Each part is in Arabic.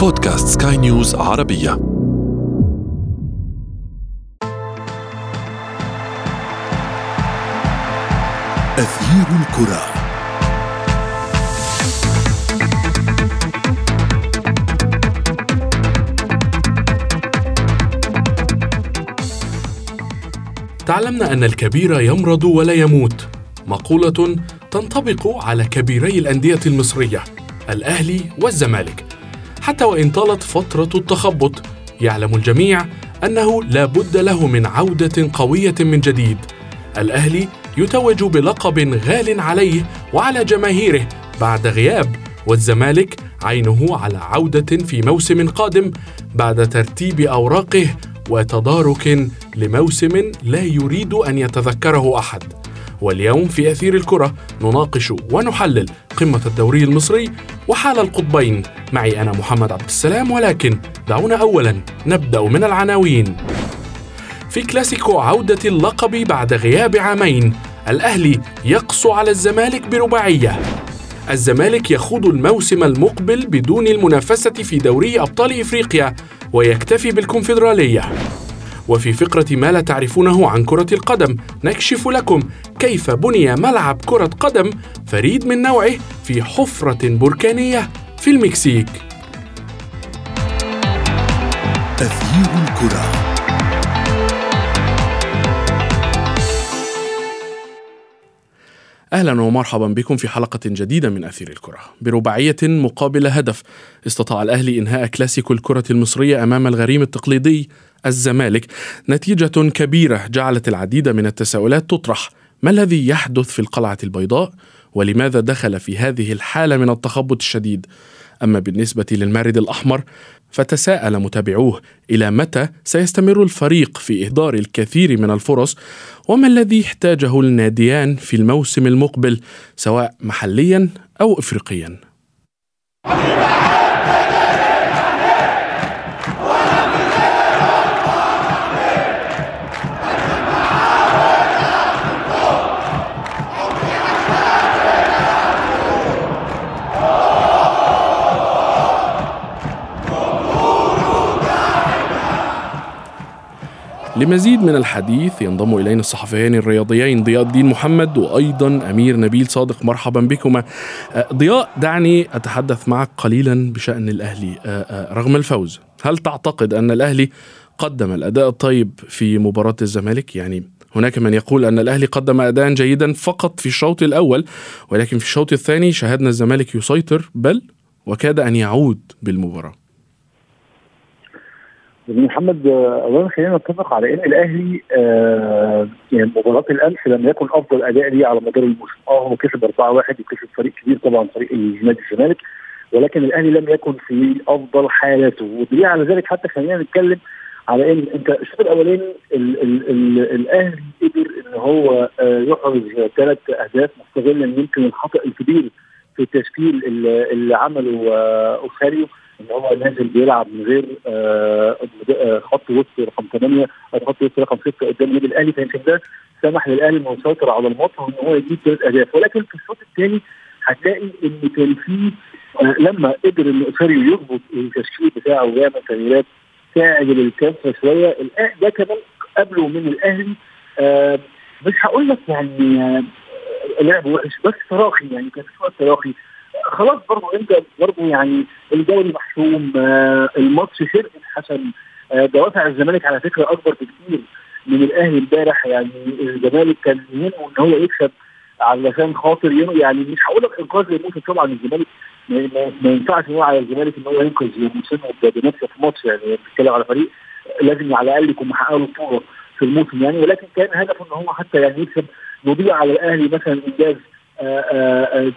بودكاست سكاي نيوز عربية. أثير الكرة. تعلمنا أن الكبير يمرض ولا يموت. مقولة تنطبق على كبيري الأندية المصرية الأهلي والزمالك. حتى وإن طالت فترة التخبط. يعلم الجميع أنه لا بد له من عودة قوية من جديد. الأهلي يتوج بلقب غال عليه وعلى جماهيره بعد غياب والزمالك عينه على عودة في موسم قادم بعد ترتيب أوراقه وتدارك لموسم لا يريد أن يتذكره أحد. واليوم في أثير الكرة نناقش ونحلل قمة الدوري المصري وحال القطبين. معي أنا محمد عبد السلام ولكن دعونا أولا نبدأ من العناوين. في كلاسيكو عودة اللقب بعد غياب عامين الأهلي يقسو على الزمالك برباعية. الزمالك يخوض الموسم المقبل بدون المنافسة في دوري أبطال إفريقيا ويكتفي بالكونفدرالية. وفي فقرة ما لا تعرفونه عن كرة القدم نكشف لكم كيف بني ملعب كرة قدم فريد من نوعه في حفرة بركانية في المكسيك. أثير الكرة. أهلا ومرحبا بكم في حلقة جديدة من أثير الكرة. برباعية مقابل هدف استطاع الأهلي إنهاء كلاسيكو الكرة المصرية أمام الغريم التقليدي الزمالك نتيجة كبيرة جعلت العديد من التساؤلات تطرح. ما الذي يحدث في القلعة البيضاء؟ ولماذا دخل في هذه الحالة من التخبط الشديد؟ أما بالنسبة للمارد الأحمر فتساءل متابعوه إلى متى سيستمر الفريق في إهدار الكثير من الفرص؟ وما الذي يحتاجه الناديان في الموسم المقبل سواء محليا أو افريقيا؟ لمزيد من الحديث ينضم إلينا الصحفيان الرياضيين ضياء الدين محمد وأيضا أمير نبيل صادق مرحبا بكما. أه، ضياء دعني أتحدث معك قليلا بشأن الأهلي. أه، أه، رغم الفوز هل تعتقد أن الأهلي قدم الأداء الطيب في مباراة الزمالك؟ يعني هناك من يقول أن الأهلي قدم اداء جيدا فقط في الشوط الأول ولكن في الشوط الثاني شاهدنا الزمالك يسيطر بل وكاد أن يعود بالمباراه محمد آه، اولا خلينا نتفق على إن الأهلي آه يعني مباراة الأمس لم يكن أفضل أداء ليه على مدار الموسم. آه هو كسب 4-1 وكسب فريق كبير طبعا فريق نادي الزمالك. ولكن الأهلي لم يكن في أفضل حالاته. ودليل على ذلك حتى خلينا نتكلم على إن أنت الشوط الأولاني الأهلي قدر إن هو آه يحرز ثلاث أهداف مستغلا يمكن الخطأ الكبير في التشكيل اللي, اللي عمله آه أوساريو. إن هو نازل بيلعب من غير آه، آه، خط وسط رقم 8 أو خط وسط رقم 6 قدام النادي الأهلي. فيمكن ده سمح للأهلي إنه يسيطر على الماتش وإن هو يجيب ثلاث أهداف. ولكن في الشوط الثاني هتلاقي إن كان في آه، لما قدر إن اوساريو يظبط التشكيل بتاعه ويعمل تغييرات تعجل الكفه شوية ده كمان قبله من الأهلي. مش هقول لك يعني لعب وحش بس تراخي يعني كان في وقت تراخي. خلاص برضه انت برضه يعني الدوري محسوم آه الماتش شرق حسن. آه دوافع الزمالك على فكرة أكبر بكثير من الأهلي امبارح. يعني الزمالك كان يهمه إن هو يكسب علشان خاطر يعني مش هقول لك إنقاذ للموسم طبعا الزمالك ما ينفعش نقول على الزمالك إن هو ينقذ الموسم بنفسه في ماتش. يعني بتتكلم على فريق لازم على الأقل يكون محقق له بطولة في الموسم يعني. ولكن كان هدفه إن هو حتى يعني يكسب يضيع على الأهلي مثلا إنجاز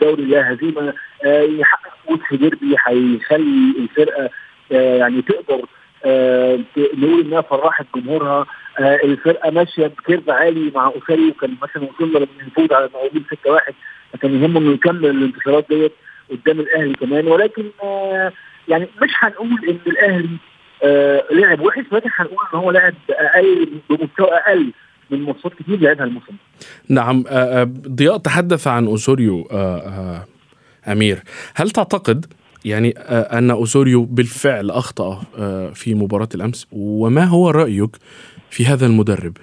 دوري لا هزيمة. يحقق فوز في ديربي هيخلي الفرقة يعني تقدر نقول إنها فرحت جمهورها. الفرقة ماشية بكيرف عالي مع أوساري وكان مثلا وصلنا لما نفوز على المقاولين 6 1 فكان يهمه انه يكمل الانتصارات ديت قدام الأهلي كمان. ولكن يعني مش هنقول إن الأهلي لعب وحش ولكن هنقول إن هو لعب أقل بمستوى أقل. من ماتشات كتير لعبها الموسم نعم ضياء تحدث عن اوسوريو أمير. هل تعتقد يعني آه، أن أوسوريو بالفعل أخطأ آه، في مباراة الأمس؟ وما هو رأيك في هذا المدرب؟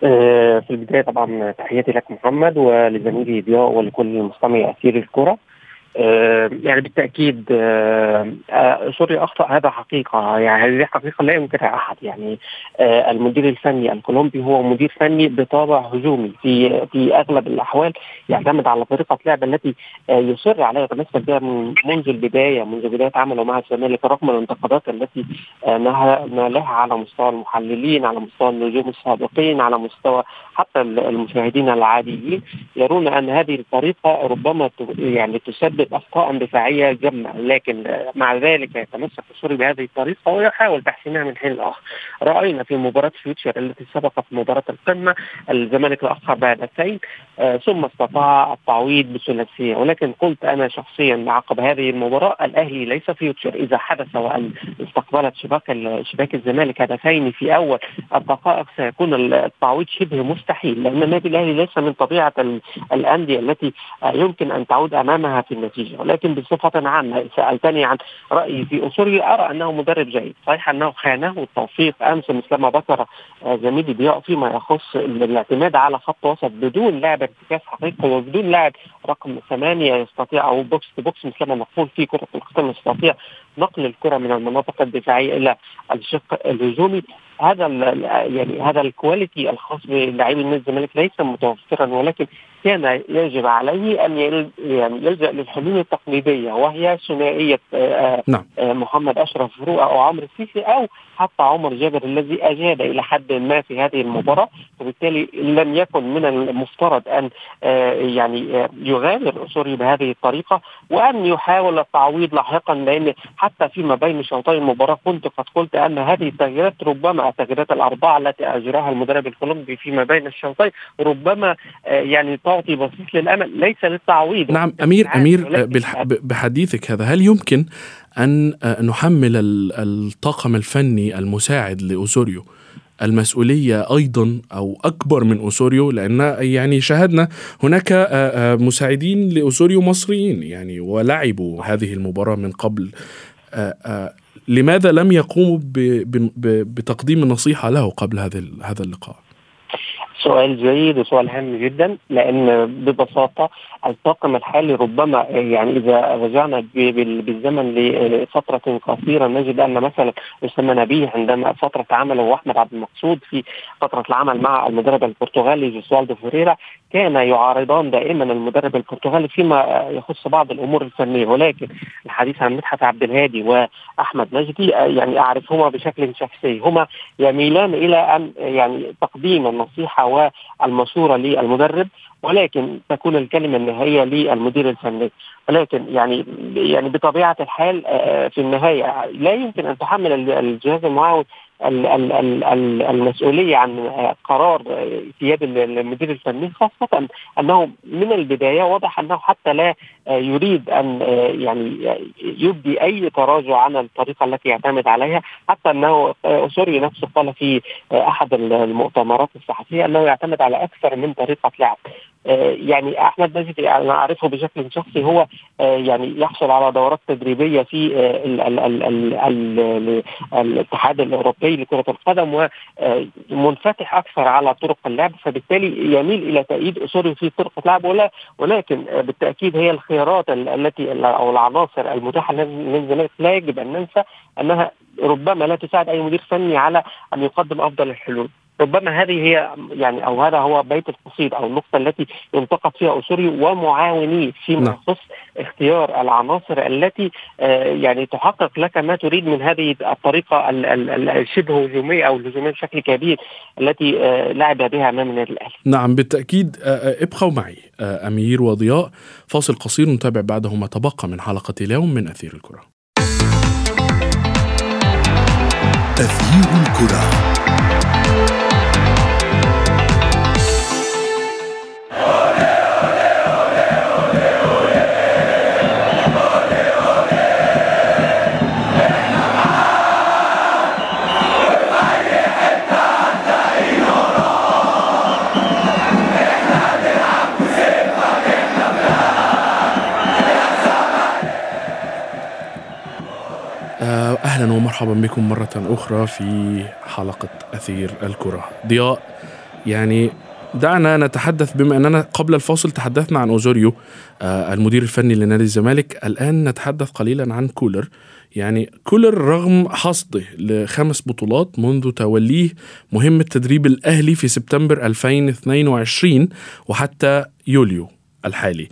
في البداية طبعا تحياتي لك محمد ولزميلي ضياء ولكل مستمعي أثير الكرة. آه، يعني بالتأكيد آه، آه، سوريا أخطأ هذا حقيقة. يعني هذه حقيقة لا ينكرها أحد. يعني المدير الفني الكولومبي هو مدير فني بطابع هجومي. في في أغلب الأحوال يعتمد على طريقة لعب التي يصر عليها. يتمسك بها منذ البداية منذ بداية عمله مع الزمالك رغم الانتقادات التي نالها على مستوى المحللين على مستوى النجوم السابقين على مستوى حتى المشاهدين العاديين يرون أن هذه الطريقة ربما يعني تسبب يسبب أخطاء دفاعية جمة لكن مع ذلك يتمسك السوري بهذه الطريقة ويحاول تحسينها من حين لآخر. رأينا في مباراة فيوتشر التي سبقت مباراة القمة الزمالك تاخر بهدفين آه ثم استطاع التعويض بثلاثيه ولكن قلت أنا شخصيا عقب هذه المباراة الأهلي ليس فيوتشر. إذا حدث وأن استقبلت شباك شباك الزمالك هدفين في أول الدقائق سيكون التعويض شبه مستحيل لأن النادي الأهلي ليس من طبيعة الأندية التي يمكن أن تعود أمامها في النتيجه ولكن بصفة عامة سألتني عن رأيي في اسوري أرى أنه مدرب جيد. صحيح أنه خانه التوفيق أمس مثلما ذكر آه، زميلي ضياء فيما يخص الاعتماد على خط وسط بدون لاعب ارتكاز حقيقي وبدون لاعب رقم ثمانية يستطيع أو box to box مثلما نقول في كرة القدم يستطيع نقل الكرة من المناطق الدفاعية إلى الشق الهجومي هذا يعني هذا ال quality الخاص بلاعبي النادي الزمالك ليس متوفرا ولكن كان يجب عليه أن يعني يلجأ للحلول التقليدية وهي ثنائية آه، آه، نعم. آه، محمد أشرف فروق أو عمرو السيسي أو حتى عمر جابر الذي أجاد إلى حد ما في هذه المباراة وبالتالي لم يكن من المفترض أن يعني يغامر أسوري بهذه الطريقة وأن يحاول التعويض لاحقا لأن حتى فيما بين شوطي المباراة كنت قد قلت أن هذه التغييرات ربما التغييرات الأربعة التي أجراها المدرب الكولومبي فيما بين الشوطين ربما يعني تعطي بصيص للأمل ليس للتعويض. نعم أمير أمير بحديثك هذا هل يمكن أن نحمل الطاقم الفني المساعد لاوزوريو المسؤولية أيضا أو أكبر من أوسوريو لأن يعني شاهدنا هناك مساعدين لأوسوريو مصريين يعني ولعبوا هذه المباراة من قبل لماذا لم يقوموا بتقديم النصيحة له قبل هذا هذا اللقاء؟ سؤال جيد وسؤال هام جدا لأن ببساطة الطاقم الحالي ربما يعني إذا رجعنا بالزمن لفترة قصيرة نجد أن مثلا اسامه نبيه عندما فترة عمله واحمد عبد المقصود في فترة العمل مع المدرب البرتغالي جوسوالدو فوريرا كان يعارضان دائما المدرب البرتغالي فيما يخص بعض الأمور الفنية. ولكن الحديث عن مدحت عبد الهادي وأحمد نجدي يعني أعرفهما بشكل شخصي. هما يميلان إلى أن يعني تقديم النصيحة والمشوره للمدرب ولكن تكون الكلمة النهائية للمدير الفني. ولكن يعني يعني بطبيعة الحال آه، في النهاية لا يمكن أن تحمل الجهاز المعاون المسؤولية عن قرار في يد المدير الفني خاصة أنه من البداية واضح أنه حتى لا يريد أن يعني يبدي أي تراجع عن الطريقة التي يعتمد عليها حتى أنه سوري نفسه قال في أحد المؤتمرات الصحفية أنه يعتمد على أكثر من طريقة لعب. يعني أحمد نجد أنا اعرفه بشكل شخصي هو يعني يحصل على دورات تدريبية في الاتحاد الأوروبي لكرة القدم ومنفتح أكثر على طرق اللعب فبالتالي يميل إلى تأييد اسوري في طرق لعب ولا ولكن بالتأكيد هي الخيارات التي أو العناصر المتاحة للزمالك لا يجب أن ننسى أنها ربما لا تساعد أي مدير فني على أن يقدم أفضل الحلول. ربما هذه هي يعني أو هذا هو بيت القصيد أو النقطة التي ينتقد فيها اسوري ومعاونيه فيما نعم. يخص اختيار العناصر التي آه، يعني تحقق لك ما تريد من هذه الطريقة الشبه هجوميه أو الهجومية بشكل كبير التي آه، لعب بها امام النادي الاهلي. نعم بالتأكيد آه، ابقوا معي أمير وضياء فاصل قصير نتابع بعده ما تبقى من حلقة اليوم من أثير الكرة. أثير الكرة أهلا ومرحبا بكم مرة أخرى في حلقة أثير الكرة. ضياء يعني دعنا نتحدث بما أننا قبل الفاصل تحدثنا عن أوزوريو آه، المدير الفني لنادي الزمالك. الآن نتحدث قليلا عن كولر. يعني كولر رغم حصده لخمس بطولات منذ توليه مهمة تدريب الأهلي في سبتمبر 2022 وحتى يوليو الحالي.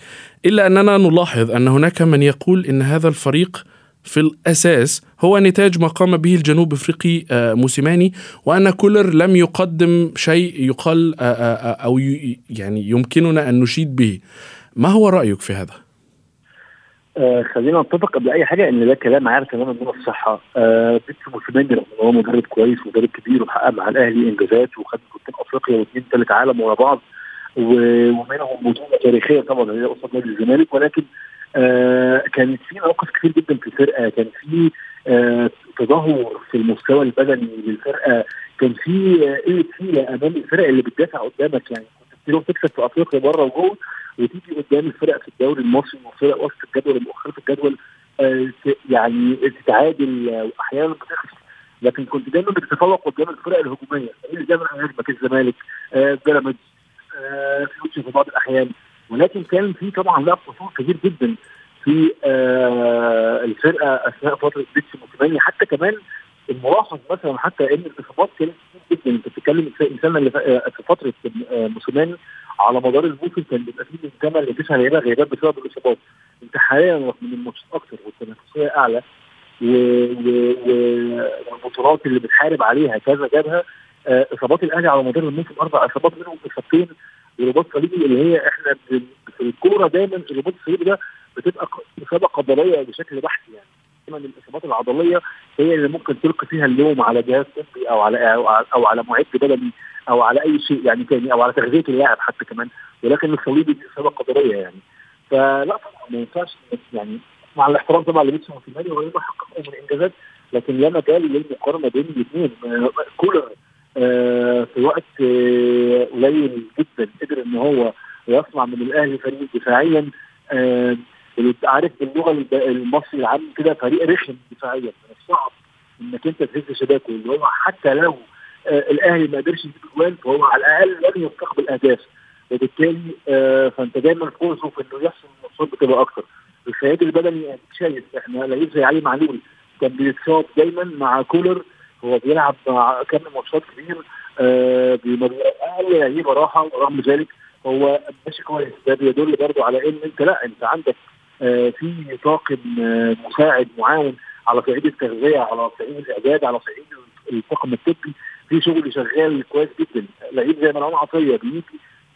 إلا أننا نلاحظ أن هناك من يقول أن هذا الفريق في الأساس هو نتاج ما قام به الجنوب إفريقي آه، موسيماني وأن كولر لم يقدم شيء يقال آه، آه، أو يعني يمكننا أن نشيد به ما هو رأيك في هذا؟ آه خلينا نتفق قبل أي حاجة إن ده كلام عارف تماما هو الصحة آه موسيماني رغم إن هو مدرب كويس ومدرب كبير وحقق مع الأهلي إنجازات وخد بطولتين أفريقيا واثنين ثالث عالم ورا بعض ومنهم بطوله تاريخية طبعا هي قصاد نادي الزمالك ولكن آه كانت في نواقص كتير جدا في الفرقة. كان في آه تدهور في المستوى البدني للفرقة. كان في قله آه حيله أمام الفرق اللي بتدافع قدامك. يعني كنت بتروح تكسب في أفريقيا بره وجوه وتيجي قدام الفرق في الدوري المصري وفرق وسط الجدول ومؤخره الجدول آه يعني تتعادل واحيانا بتخسر. لكن كنت دايما بتتفوق قدام الفرق الهجومية. اللي دايما هجمك الزمالك آه آه في بعض الأحيان. ولكن كان في طبعا لا قصور كبير جدا في آه الفرقة أثناء فترة بيتسي موسيماني. حتى كمان الملاحظ مثلا حتى إن الإصابات كانت كتير جدا. أنت بتتكلم السنة اللي في فترة موسيماني على مدار الموسم كان بيبقى فيه من 8 ل 9 لعيبة غيابات بسبب الإصابات. أنت حاليا رغم إن الماتشات أكتر والتنافسية أعلى والبطولات اللي بتحارب عليها كذا جابها آه إصابات الأهلي على مدار الموسم أربع إصابات منهم إصابتين ورباط صليبي اللي هي إحنا في الكورة دايما الرباط الصليبي ده بتبقى إصابة قدريه بشكل بحت يعني. دايما الإصابات العضلية هي اللي ممكن تلقي فيها اللوم على جهاز طبي أو على أو على معد بدني أو على أي شيء يعني تاني أو على تغذية اللاعب حتى كمان. ولكن الصليبي دي إصابة قدريه يعني. فلا طبعا ما ينفعش يعني مع الاحترام طبعا لبيتسو موسيماني وهو حققوا من إنجازات لكن لا مجال للمقارنة بين الاثنين. كولر آه آه قليل جدا قدر ان هو يصنع من الأهلي فريق دفاعيا. آه عارف باللغة المصري العام كده فريق رخم دفاعيا. من الصعب إنك أنت تهز شباكه. اللي هو حتى لو الأهلي ما قدرش يجيب اجوال فهو على الأقل لن يستقبل أهداف. وبالتالي فأنت دايما فرصه في إنه يحصل الماتشات بتبقى أكتر. الخيال البدني شايف إحنا لعيب زي علي معلول كان بيتصاب دايما مع كولر. هو بيلعب مع كم ماتشات كبير. آه أقل لعيبه راحه ورغم ذلك هو ماشي كويس. ده بيدل برضه على إن أنت لأ أنت عندك آه في طاقم آه مساعد معاون على صعيد التغذية على صعيد الإعداد على صعيد الطاقم الطبي. في شغل شغال كويس جدا. لعيب زي مروان عطية بيجي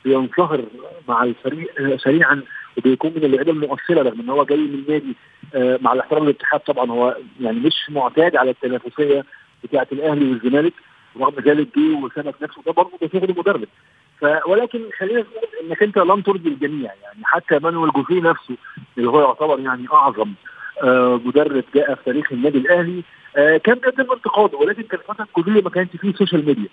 بينصهر مع الفريق سريعا وبيكون من اللعيبة المؤثرة رغم إن هو جاي من نادي آه مع الاحترام للاتحاد طبعا. هو يعني مش معتاد على التنافسية بتاعة الأهلي والزمالك. رغم ذلك جه وثبت نفسه ده برضه ده شغل مدرب. ولكن خلينا نقول إنك أنت لم ترضي الجميع يعني حتى مانويل جوزيه نفسه اللي هو يعتبر يعني أعظم آه مدرب جاء في تاريخ النادي الأهلي آه كان بيتم انتقاده ولكن كان الفترة الكليه ما كانش فيه social media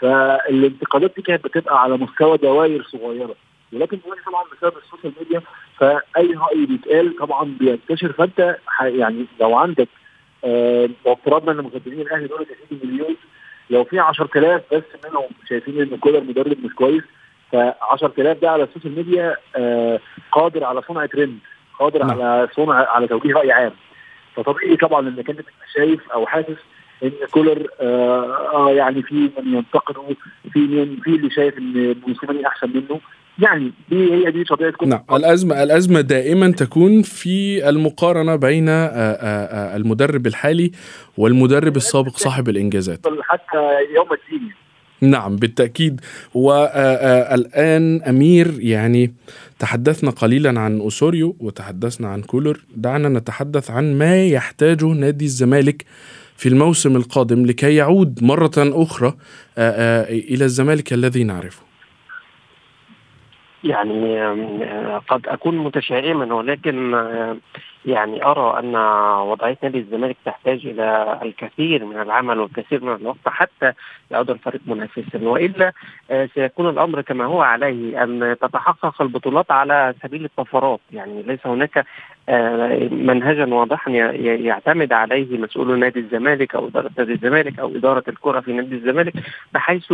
فالانتقادات دي كانت بتبقى على مستوى دوائر صغيرة. ولكن دلوقتي طبعا بسبب ال social media فأي رأي بيتقال طبعا بينتشر. فأنت يعني لو عندك آه وافترضنا إن مسجلين الأهلي دول 30 مليون لو في 10000 بس منهم شايفين إن كولر مدرب مش كويس ف 10000 ده على ال social media آه قادر على صنع ترند قادر نعم. على صنع على توجيه رأي عام فطبيعي طبعا انك انت تبقى شايف أو حاسس إن كولر آه, آه يعني في من ينتقده في من في اللي شايف إن موسيماني أحسن منه يعني دي هي دي طبيعة كل نعم الازمه الأزمة دائما تكون في المقارنة بين المدرب الحالي والمدرب السابق صاحب الإنجازات. حتى يوم الدين نعم بالتأكيد. والآن أمير يعني تحدثنا قليلا عن أوسوريو وتحدثنا عن كولر. دعنا نتحدث عن ما يحتاجه نادي الزمالك في الموسم القادم لكي يعود مرة أخرى إلى الزمالك الذي نعرفه. يعني قد أكون متشائما ولكن يعني أرى أن وضعية نادي الزمالك تحتاج إلى الكثير من العمل والكثير من الوقت حتى يعود الفريق منافسا. وإلا سيكون الأمر كما هو عليه أن تتحقق البطولات على سبيل الطفرات يعني ليس هناك منهجا واضحا يعتمد عليه مسؤول نادي الزمالك أو إدارة نادي الزمالك أو إدارة الكرة في نادي الزمالك بحيث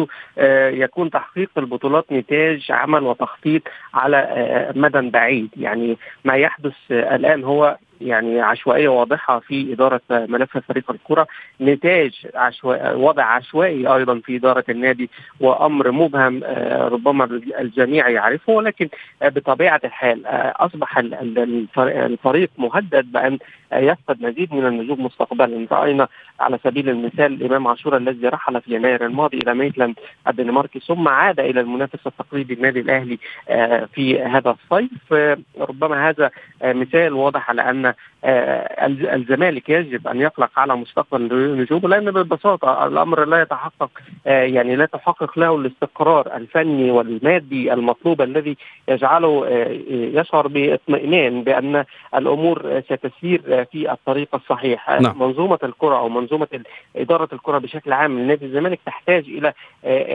يكون تحقيق البطولات نتاج عمل وتخطيط على مدى بعيد. يعني ما يحدث الآن هو يعني عشوائية واضحة في إدارة ملف فريق الكرة. نتاج عشوائي وضع عشوائي أيضا في إدارة النادي وأمر مبهم آه، ربما الجميع يعرفه ولكن بطبيعة الحال آه، أصبح الفريق مهدد بأن يفقد مزيد من النجوم مستقبلا. رأينا على سبيل المثال الإمام عاشور الذي رحل في يناير الماضي إلى ميتلاند الدنماركي ثم عاد إلى المنافس التقليدي النادي الأهلي آه، في هذا الصيف. ربما هذا مثال واضح على أن آه، الزمالك يجب أن يقلق على مستقبل نجومه لأن ببساطة الأمر لا يتحقق آه، يعني لا تحقق له الاستقرار الفني والمادي المطلوب الذي يجعله آه، يشعر باطمئنان بأن الأمور ستسير في الطريق الصحيح نعم. منظومة الكرة أو منظومة إدارة الكرة بشكل عام لنادي الزمالك تحتاج إلى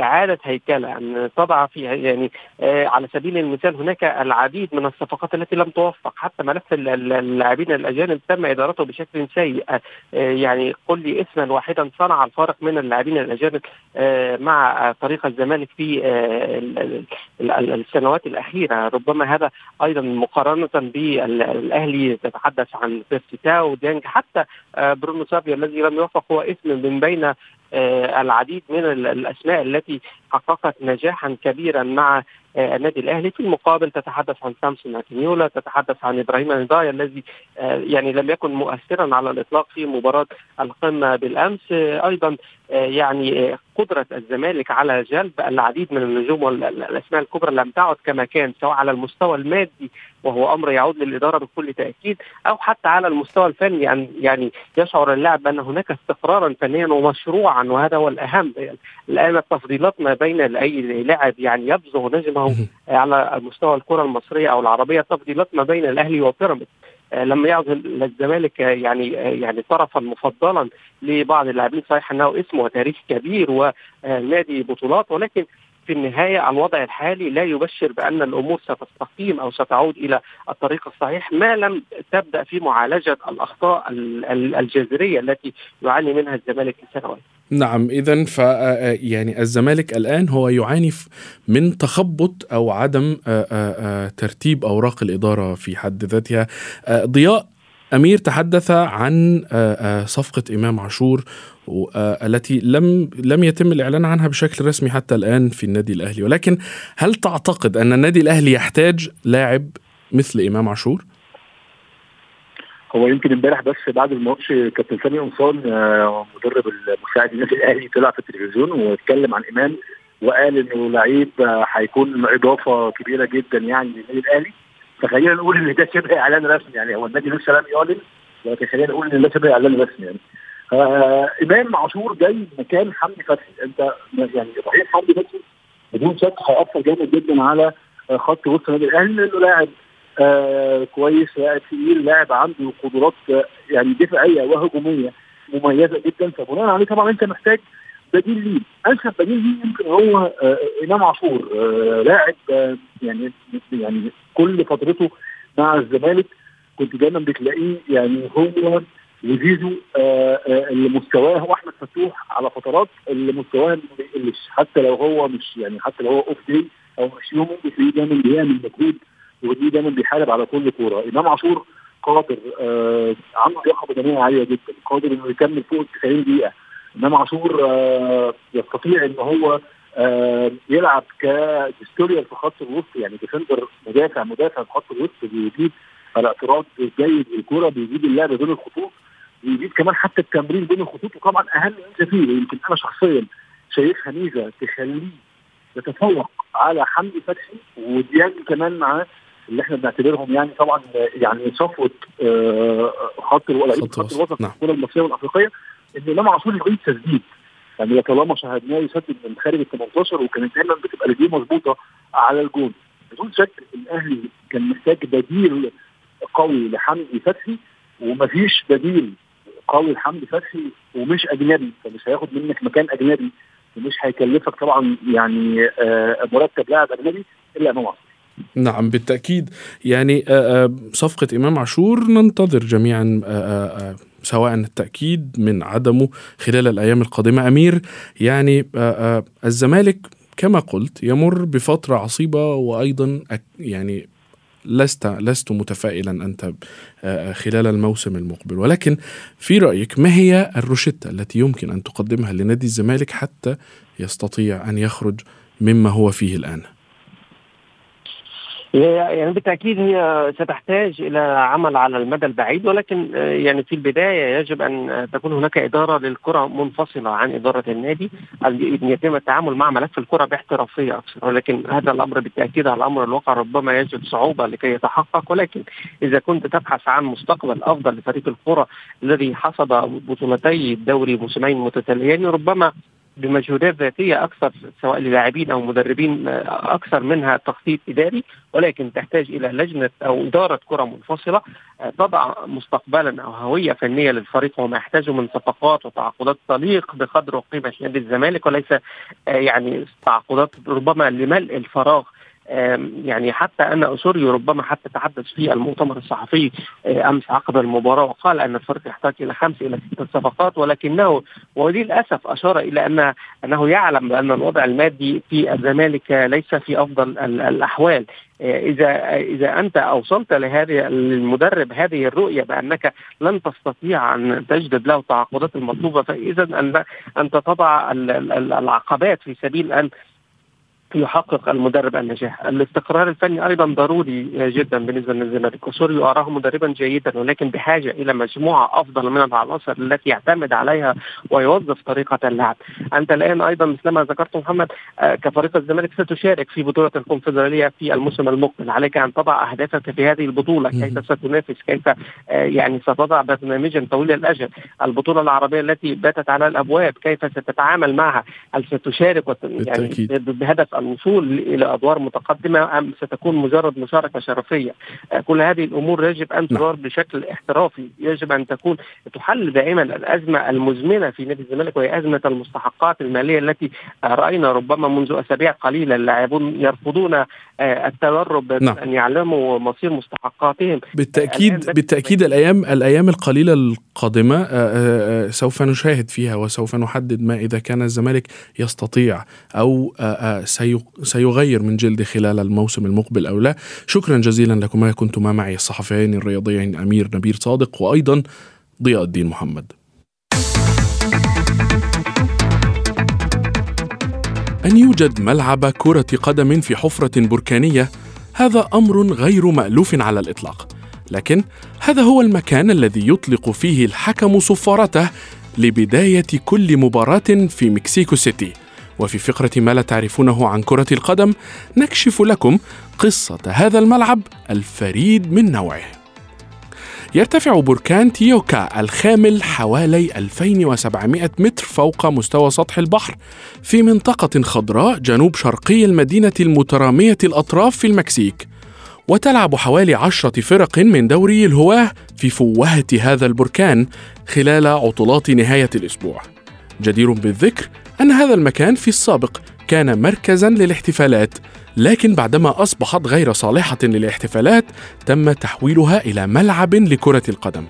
إعادة هيكلة أن تضع فيها يعني على سبيل المثال هناك العديد من الصفقات التي لم توفق حتى ملف اللاعبين الأجانب تم إدارته بشكل سيء. آه، يعني قل لي اسما واحدا صنع الفارق من اللاعبين الأجانب آه، مع فريق الزمالك في آه، السنوات الأخيرة. ربما هذا أيضا مقارنة بالأهلي تتحدث عن بيرسيتاو ديانج حتى برونو سافيا الذي لم يوفق هو اسم من بين العديد من الأسماء التي حققت نجاحا كبيرا مع آه، النادي الأهلي. في المقابل تتحدث عن سامسون اكينيولا تتحدث عن إبراهيم نضايا الذي آه، يعني لم يكن مؤثرا على الإطلاق في مباراة القمة بالأمس. آه، أيضا يعني قدرة الزمالك على جلب العديد من النجوم والاسماء الكبرى لم تعد كما كان سواء على المستوى المادي وهو أمر يعود للإدارة بكل تأكيد أو حتى على المستوى الفني أن يعني يشعر اللاعب بان هناك استقرارا فنيا ومشروعا وهذا هو الأهم. الآن التفضيلات ما بين أي لاعب يعني يبزغ نجمه على مستوى الكرة المصرية أو العربية تفضيلات ما بين الأهلي وبيراميدز. آه، لما يعد الزمالك آه، يعني آه، يعني طرفا مفضلا لبعض اللاعبين. صحيح أنه اسمه وتاريخ كبير ونادي بطولات ولكن في النهاية الوضع الحالي لا يبشر بأن الأمور ستستقيم أو ستعود إلى الطريق الصحيح. ما لم تبدأ في معالجة الأخطاء الجذرية التي يعاني منها الزمالك لسنوات نعم اذا ف يعني الزمالك الآن هو يعاني من تخبط أو عدم ترتيب أوراق الإدارة في حد ذاتها ضياء أمير تحدث عن صفقة إمام عاشور التي لم لم يتم الإعلان عنها بشكل رسمي حتى الآن في النادي الأهلي ولكن هل تعتقد أن النادي الأهلي يحتاج لاعب مثل إمام عاشور؟ هو يمكن امبارح بس بعد الماتش كابتن سامي قمصان آه، مدرب المساعد النادي الأهلي طلع في التلفزيون واتكلم عن امام وقال إنه لعيب آه، هيكون إضافة كبيرة جدا يعني للنادي الأهلي. فخلينا نقول إن ده شبه إعلان رسمي يعني هو النادي لسه لم يعلن لكن خلينا نقول إن ده شبه إعلان رسمي يعني. آه إمام عاشور جاي مكان حمدي فتحي. أنت يعني صحيح حمدي فتحي بدون شك هيأثر جامد جدا على خط وسط النادي الأهلي لأنه لاعب آه كويس. لاعب تقيل لاعب عنده قدرات يعني دفاعية وهجومية مميزة جدا. فبناء عليه طبعا أنت محتاج بديل ليه. أنسب بديل ليه يمكن هو آه إمام عاشور آه لاعب يعني يعني كل فترته مع الزمالك كنت دايما بتلاقيه يعني هو وزيزو اللي مستواه هو أحمد فتوح على فترات اللي مستواه ما بيقلش حتى لو هو مش يعني حتى لو هو off day أو مش يومه بتلاقيه دايما بيعمل مجهود ودي دايما بيحارب على كل كورة. إمام عاشور قادر آه عنده لياقة بدنية عالية جدا قادر إنه يكمل فوق ال 90 دقيقة. إمام عاشور آه يستطيع إن هو آه يلعب ك destroyer في خط الوسط يعني defender مدافع مدافع في خط الوسط بيجيب الاعتراض جيد للكورة بيجيب اللعب بين الخطوط بيجيب كمان حتى التمرين بين الخطوط وطبعا أهم ميزه فيه يمكن أنا شخصيا شايفها ميزة تخليه يتفوق على حمدي فتحي وديانج كمان معاه اللي إحنا بنعتبرهم يعني طبعا يعني صفوة آه خط خط الوسط. نعم. الكرة المصرية والأفريقية إن إمام عاشور يعيد تسديد. يعني طالما شاهدناه يسدد من خارج ال 18 وكانت دايما بتبقى رجليه مظبوطة على الجون. بدون شك الأهلي كان محتاج بديل قوي لحمدي فتحي ومفيش بديل قوي لحمدي فتحي ومش أجنبي. فمش هياخد منك مكان أجنبي ومش هيكلفك طبعا يعني آه مرتب لاعب أجنبي إلا إمام عاشور. نعم بالتأكيد. يعني صفقة إمام عاشور ننتظر جميعا سواء التأكيد من عدمه خلال الأيام القادمة. أمير يعني الزمالك كما قلت يمر بفترة عصيبة وأيضا يعني لست لست متفائلا أنت خلال الموسم المقبل. ولكن في رأيك ما هي الروشتة التي يمكن أن تقدمها لنادي الزمالك حتى يستطيع أن يخرج مما هو فيه الآن؟ يعني بالتأكيد هي ستحتاج إلى عمل على المدى البعيد ولكن آه، يعني في البداية يجب أن تكون هناك إدارة للكرة منفصلة عن إدارة النادي. ان يتم التعامل مع ملف الكرة باحترافية أكثر ولكن هذا الأمر بالتأكيد على الامر الواقع ربما يجد صعوبة لكي يتحقق. ولكن إذا كنت تبحث عن مستقبل أفضل لفريق الكرة الذي حصد بطولتي الدوري موسمين متتاليين ربما بمجهودات ذاتية أكثر سواء للاعبين أو مدربين أكثر منها تخطيط إداري ولكن تحتاج إلى لجنة أو إدارة كرة منفصلة تضع مستقبلا أو هوية فنية للفريق وما يحتاجه من صفقات وتعاقدات تليق بقدر وقيمة نادي الزمالك وليس يعني تعاقدات ربما لملء الفراغ يعني حتى أن اسوريو ربما حتى تحدث في المؤتمر الصحفي آه، أمس عقب المباراة وقال أن الفريق يحتاج إلى خمس إلى ست صفقات ولكنه وللاسف أشار إلى ان أنه يعلم بان الوضع المادي في الزمالك ليس في أفضل الأحوال. آه، اذا إذا أنت أوصلت لهذه المدرب هذه الرؤية بأنك لن تستطيع أن تجدد له التعاقدات المطلوبة فإذا ان انت تضع العقبات في سبيل ان يحقق المدرب النجاح الاستقرار الفني أيضا ضروري جدا بالنسبة للزمالك. وسوريو أراه مدربا جيدا ولكن بحاجة إلى مجموعة أفضل من العناصر التي يعتمد عليها ويوظف طريقة اللعب. أنت الآن أيضا مثلما ذكرت محمد آه، كفريق الزمالك ستشارك في بطولة الكونفدرالية في الموسم المقبل. عليك أن تضع أهدافك في هذه البطولة كيف ستنافس؟ كيف آه، يعني ستضع برنامجا طويل الاجل البطولة العربية التي باتت على الأبواب كيف ستتعامل معها؟ هل ستشارك يعني بهدف الوصول إلى أدوار متقدمة أم ستكون مجرد مشاركة شرفية آه، كل هذه الأمور يجب أن نعم. تدار بشكل احترافي يجب أن تكون تحل دائما الأزمة المزمنة في نادي الزمالك وهي أزمة المستحقات المالية التي رأينا ربما منذ أسابيع قليلة اللاعبون يرفضون آه، التدرب نعم. ان يعلموا مصير مستحقاتهم. بالتاكيد بالتأكيد الأيام الأيام القليلة القادمة آه، سوف نشاهد فيها وسوف نحدد ما إذا كان الزمالك يستطيع أو سي سيغير من جلدي خلال الموسم المقبل أو لا. شكرا جزيلا لكما كنتما معي الصحفيين الرياضيين أمير نبيل صادق وأيضا ضياء الدين محمد. أن يوجد ملعب كرة قدم في حفرة بركانية هذا أمر غير مألوف على الإطلاق لكن هذا هو المكان الذي يطلق فيه الحكم صفارته لبداية كل مباراة في مكسيكو سيتي وفي فقرة ما لا تعرفونه عن كرة القدم نكشف لكم قصة هذا الملعب الفريد من نوعه. يرتفع بركان تيوكا الخامل حوالي 2700 متر فوق مستوى سطح البحر في منطقة خضراء جنوب شرقي المدينة المترامية الأطراف في المكسيك. وتلعب حوالي عشرة فرق من دوري الهواة في فوهة هذا البركان خلال عطلات نهاية الأسبوع. جدير بالذكر أن هذا المكان في السابق كان مركزا للاحتفالات لكن بعدما أصبحت غير صالحة للاحتفالات تم تحويلها إلى ملعب لكرة القدم.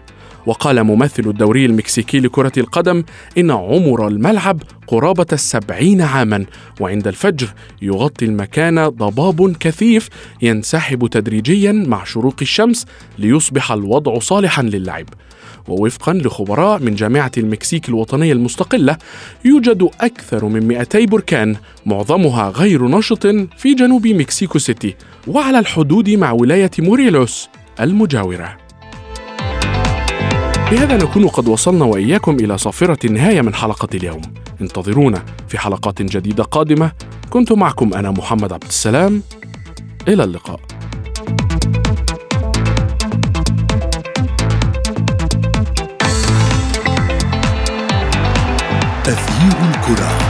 وقال ممثل الدوري المكسيكي لكرة القدم إن عمر الملعب قرابة السبعين عاما وعند الفجر يغطي المكان ضباب كثيف ينسحب تدريجيا مع شروق الشمس ليصبح الوضع صالحا للعب. ووفقا لخبراء من جامعة المكسيك الوطنية المستقلة يوجد أكثر من 200 بركان معظمها غير نشط في جنوب مكسيكو سيتي وعلى الحدود مع ولاية موريلوس المجاورة. بهذا نكون قد وصلنا وإياكم إلى صافرة النهاية من حلقة اليوم. انتظرونا في حلقات جديدة قادمة. كنت معكم أنا محمد عبد السلام. إلى اللقاء. تغيير الكرة.